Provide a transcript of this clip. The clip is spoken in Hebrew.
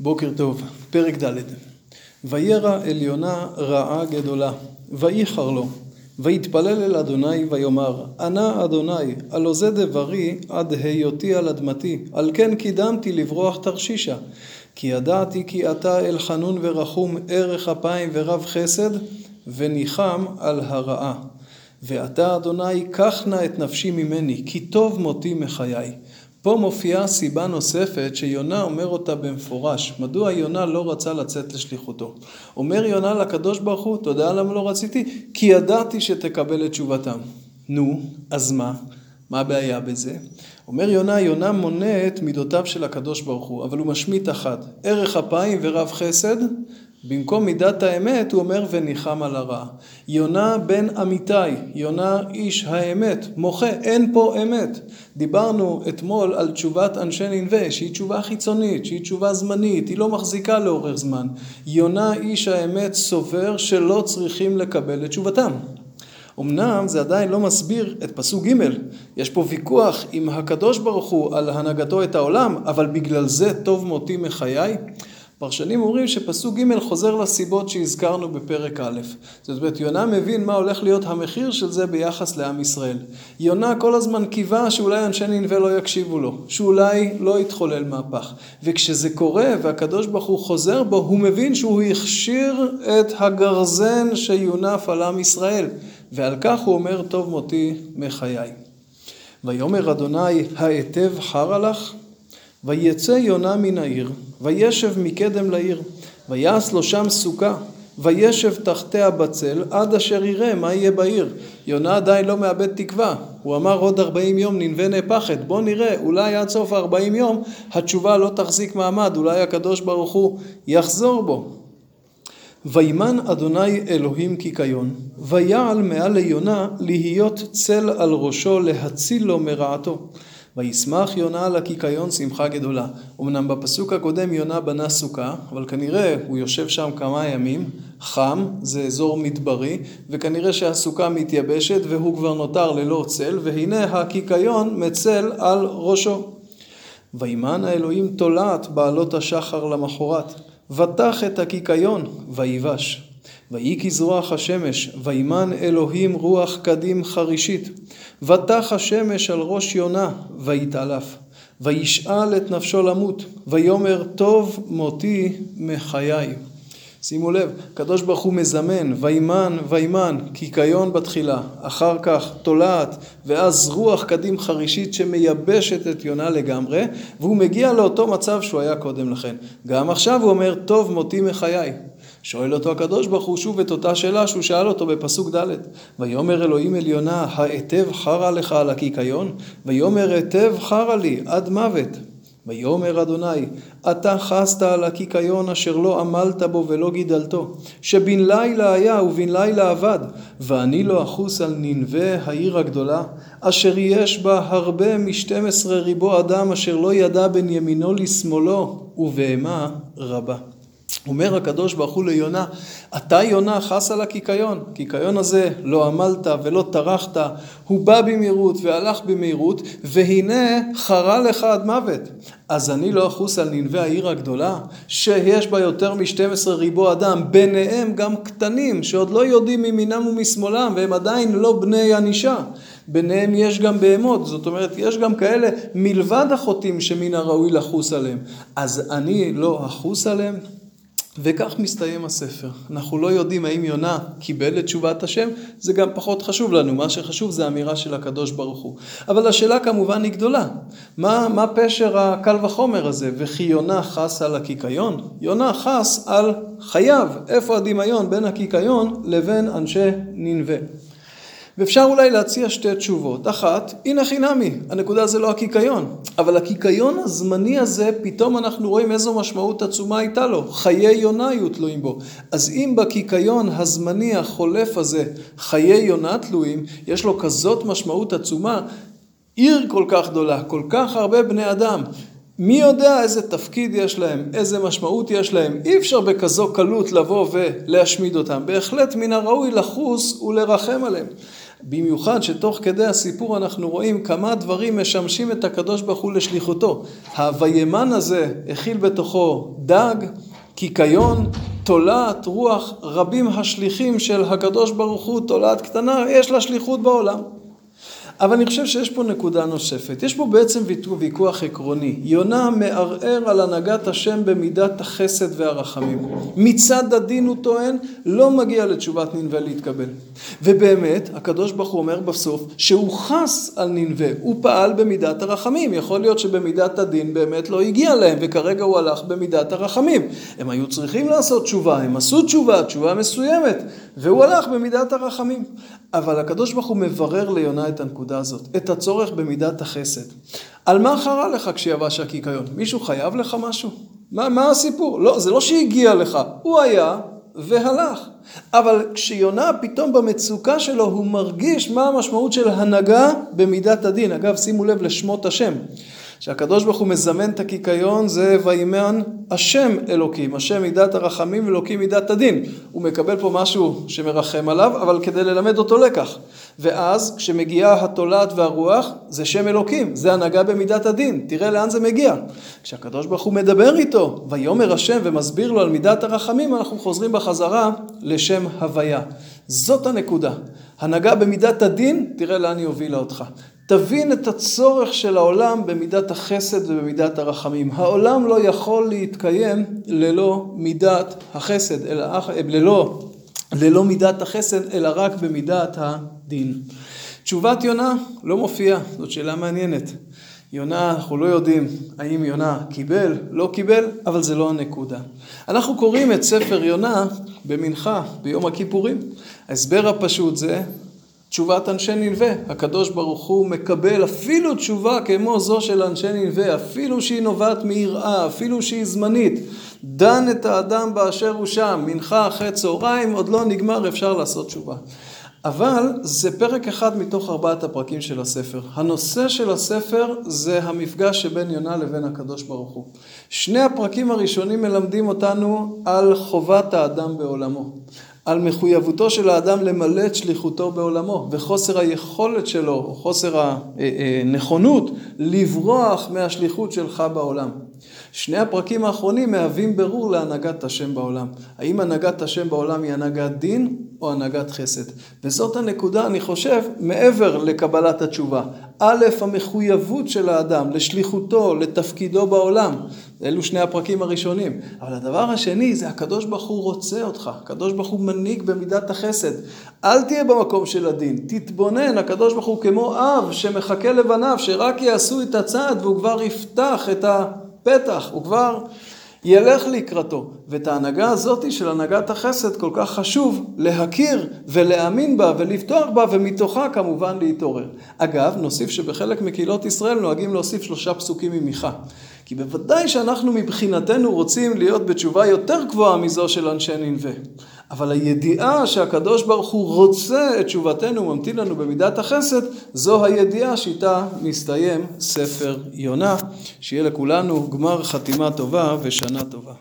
בוקר טוב, פרק ד' וירא אל יונה רעה גדולה, וייחר לו, ויתפלל אל אדוני ויאמר, ענה אדוני, הלא זה דברי עד היותי על אדמתי, על כן קידמתי לברוח תרשישה. כי ידעתי כי אתה אל חנון ורחום, ערך אפיים ורב חסד, וניחם על הרעה. ועתה אדוני, קח נא את נפשי ממני, כי טוב מותי מחיי. פה מופיעה סיבה נוספת שיונה אומר אותה במפורש. מדוע יונה לא רצה לצאת לשליחותו? אומר יונה לקדוש ברוך הוא, אתה יודע למה לא רציתי? כי ידעתי שתקבל את תשובתם. נו, אז מה? מה הבעיה בזה? אומר יונה, יונה מונה את מידותיו של הקדוש ברוך הוא, אבל הוא משמיט אחת. ערך אפיים ורב חסד, במקום מידת האמת הוא אומר וניחם על הרע. יונה בן אמיתי, יונה איש האמת, מוחה, אין פה אמת. דיברנו אתמול על תשובת אנשי ננבה, שהיא תשובה חיצונית, שהיא תשובה זמנית, היא לא מחזיקה לאורך זמן. יונה איש האמת סובר שלא צריכים לקבל את תשובתם. אמנם זה עדיין לא מסביר את פסוק ג', יש פה ויכוח עם הקדוש ברוך הוא על הנהגתו את העולם, אבל בגלל זה טוב מותי מחיי. פרשנים אומרים שפסוק ג' חוזר לסיבות שהזכרנו בפרק א'. זאת אומרת, יונה מבין מה הולך להיות המחיר של זה ביחס לעם ישראל. יונה כל הזמן קיווה שאולי אנשי ננבה לא יקשיבו לו, שאולי לא יתחולל מהפך. וכשזה קורה והקדוש ברוך הוא חוזר בו, הוא מבין שהוא הכשיר את הגרזן שיונף על עם ישראל. ועל כך הוא אומר, טוב מותי מחיי. ויאמר אדוני, ההיטב חרא לך? ויצא יונה מן העיר, וישב מקדם לעיר, ויעש לו שם סוכה, וישב תחתיה בצל, עד אשר יראה מה יהיה בעיר. יונה עדיין לא מאבד תקווה, הוא אמר עוד ארבעים יום ננבה נהפכת, בוא נראה, אולי עד סוף ארבעים יום התשובה לא תחזיק מעמד, אולי הקדוש ברוך הוא יחזור בו. וימן אדוני אלוהים קיקיון, ויעל מעל ליונה להיות צל על ראשו להציל לו מרעתו. וישמח יונה על הקיקיון שמחה גדולה. אמנם בפסוק הקודם יונה בנה סוכה, אבל כנראה הוא יושב שם כמה ימים, חם, זה אזור מדברי, וכנראה שהסוכה מתייבשת והוא כבר נותר ללא צל, והנה הקיקיון מצל על ראשו. וימן האלוהים תולעת בעלות השחר למחרת, ותח את הקיקיון, ויבש. ויהי כזרוח השמש, וימן אלוהים רוח קדים חרישית. ותח השמש על ראש יונה, ויתעלף. וישאל את נפשו למות, ויאמר טוב מותי מחיי. שימו לב, הקדוש ברוך הוא מזמן, וימן, וימן, קיקיון בתחילה, אחר כך תולעת, ואז רוח קדים חרישית שמייבשת את יונה לגמרי, והוא מגיע לאותו מצב שהוא היה קודם לכן. גם עכשיו הוא אומר, טוב מותי מחיי. שואל אותו הקדוש ברוך הוא שוב את אותה שאלה שהוא שאל אותו בפסוק ד' ויאמר אלוהים אל יונה, ההיטב חרא לך על הקיקיון? ויאמר היטב חרא לי עד מוות. ויאמר אדוני, אתה חסת על הקיקיון אשר לא עמלת בו ולא גידלתו, שבן לילה היה ובן לילה אבד, ואני לא אחוס על ננבה העיר הגדולה, אשר יש בה הרבה משתים עשרה ריבו אדם אשר לא ידע בין ימינו לשמאלו, ובהמה רבה. אומר הקדוש ברוך הוא ליונה, אתה יונה חס על הקיקיון, קיקיון הזה לא עמלת ולא טרחת, הוא בא במהירות והלך במהירות, והנה חרה לך עד מוות. אז אני לא אחוס על ננבי העיר הגדולה, שיש בה יותר מ-12 ריבו אדם, ביניהם גם קטנים, שעוד לא יודעים מימינם ומשמאלם, והם עדיין לא בני ענישה. ביניהם יש גם בהמות, זאת אומרת, יש גם כאלה מלבד החוטאים שמן הראוי לחוס עליהם. אז אני לא אחוס עליהם? וכך מסתיים הספר. אנחנו לא יודעים האם יונה קיבל את תשובת השם, זה גם פחות חשוב לנו, מה שחשוב זה האמירה של הקדוש ברוך הוא. אבל השאלה כמובן היא גדולה, מה, מה פשר הקל וחומר הזה? וכי יונה חס על הקיקיון? יונה חס על חייו, איפה הדמיון בין הקיקיון לבין אנשי ננבה. ואפשר אולי להציע שתי תשובות. אחת, הנה חינמי, הנקודה זה לא הקיקיון. אבל הקיקיון הזמני הזה, פתאום אנחנו רואים איזו משמעות עצומה הייתה לו. חיי יונה היו תלויים בו. אז אם בקיקיון הזמני החולף הזה, חיי יונה תלויים, יש לו כזאת משמעות עצומה, עיר כל כך גדולה, כל כך הרבה בני אדם, מי יודע איזה תפקיד יש להם, איזה משמעות יש להם, אי אפשר בכזו קלות לבוא ולהשמיד אותם. בהחלט מן הראוי לחוס ולרחם עליהם. במיוחד שתוך כדי הסיפור אנחנו רואים כמה דברים משמשים את הקדוש ברוך הוא לשליחותו. ה"וימן" הזה הכיל בתוכו דג, קיקיון, תולעת, רוח, רבים השליחים של הקדוש ברוך הוא, תולעת קטנה, יש לה שליחות בעולם. אבל אני חושב שיש פה נקודה נוספת. יש פה בעצם ויכוח עקרוני. יונה מערער על הנהגת השם במידת החסד והרחמים. מצד הדין הוא טוען, לא מגיע לתשובת ננבה להתקבל. ובאמת, הקדוש ברוך הוא אומר בסוף, שהוא חס על ננבה, הוא פעל במידת הרחמים. יכול להיות שבמידת הדין באמת לא הגיע להם, וכרגע הוא הלך במידת הרחמים. הם היו צריכים לעשות תשובה, הם עשו תשובה, תשובה מסוימת, והוא הלך במידת הרחמים. אבל הקדוש ברוך הוא מברר ליונה את הנקודה הזאת, את הצורך במידת החסד. על מה חרה לך כשיבש הקיקיון? מישהו חייב לך משהו? מה, מה הסיפור? לא, זה לא שהגיע לך, הוא היה והלך. אבל כשיונה פתאום במצוקה שלו הוא מרגיש מה המשמעות של הנהגה במידת הדין. אגב, שימו לב לשמות השם. שהקדוש ברוך הוא מזמן את הקיקיון זה וימן השם אלוקים, השם מידת הרחמים ואלוקים מידת הדין. הוא מקבל פה משהו שמרחם עליו, אבל כדי ללמד אותו לקח. ואז כשמגיעה התולעת והרוח, זה שם אלוקים, זה הנהגה במידת הדין. תראה לאן זה מגיע. כשהקדוש ברוך הוא מדבר איתו, ויאמר השם ומסביר לו על מידת הרחמים, אנחנו חוזרים בחזרה לשם הוויה. זאת הנקודה. הנהגה במידת הדין, תראה לאן היא הובילה אותך. תבין את הצורך של העולם במידת החסד ובמידת הרחמים. העולם לא יכול להתקיים ללא מידת החסד, אלא, ללא, ללא מידת החסד, אלא רק במידת הדין. תשובת יונה לא מופיעה, זאת שאלה מעניינת. יונה, אנחנו לא יודעים האם יונה קיבל, לא קיבל, אבל זה לא הנקודה. אנחנו קוראים את ספר יונה במנחה, ביום הכיפורים. ההסבר הפשוט זה תשובת אנשי נלווה. הקדוש ברוך הוא מקבל אפילו תשובה כמו זו של אנשי נלווה, אפילו שהיא נובעת מיראה, אפילו שהיא זמנית. דן את האדם באשר הוא שם, מנחה אחרי צהריים, עוד לא נגמר, אפשר לעשות תשובה. אבל זה פרק אחד מתוך ארבעת הפרקים של הספר. הנושא של הספר זה המפגש שבין יונה לבין הקדוש ברוך הוא. שני הפרקים הראשונים מלמדים אותנו על חובת האדם בעולמו. על מחויבותו של האדם למלא את שליחותו בעולמו, וחוסר היכולת שלו, או חוסר הנכונות, לברוח מהשליחות שלך בעולם. שני הפרקים האחרונים מהווים ברור להנהגת השם בעולם. האם הנהגת השם בעולם היא הנהגת דין או הנהגת חסד? וזאת הנקודה, אני חושב, מעבר לקבלת התשובה. א', המחויבות של האדם לשליחותו, לתפקידו בעולם. אלו שני הפרקים הראשונים. אבל הדבר השני זה הקדוש ברוך הוא רוצה אותך. הקדוש ברוך הוא מנהיג במידת החסד. אל תהיה במקום של הדין. תתבונן, הקדוש ברוך הוא כמו אב שמחכה לבניו, שרק יעשו את הצעד והוא כבר יפתח את הפתח. הוא כבר... ילך לקראתו. ואת ההנהגה הזאת של הנהגת החסד כל כך חשוב להכיר ולהאמין בה ולפתוח בה ומתוכה כמובן להתעורר. אגב, נוסיף שבחלק מקהילות ישראל נוהגים להוסיף שלושה פסוקים ממיכה. כי בוודאי שאנחנו מבחינתנו רוצים להיות בתשובה יותר גבוהה מזו של אנשי ננבה. אבל הידיעה שהקדוש ברוך הוא רוצה את תשובתנו, ממתין לנו במידת החסד, זו הידיעה שאיתה מסתיים ספר יונה. שיהיה לכולנו גמר חתימה טובה ושנה טובה.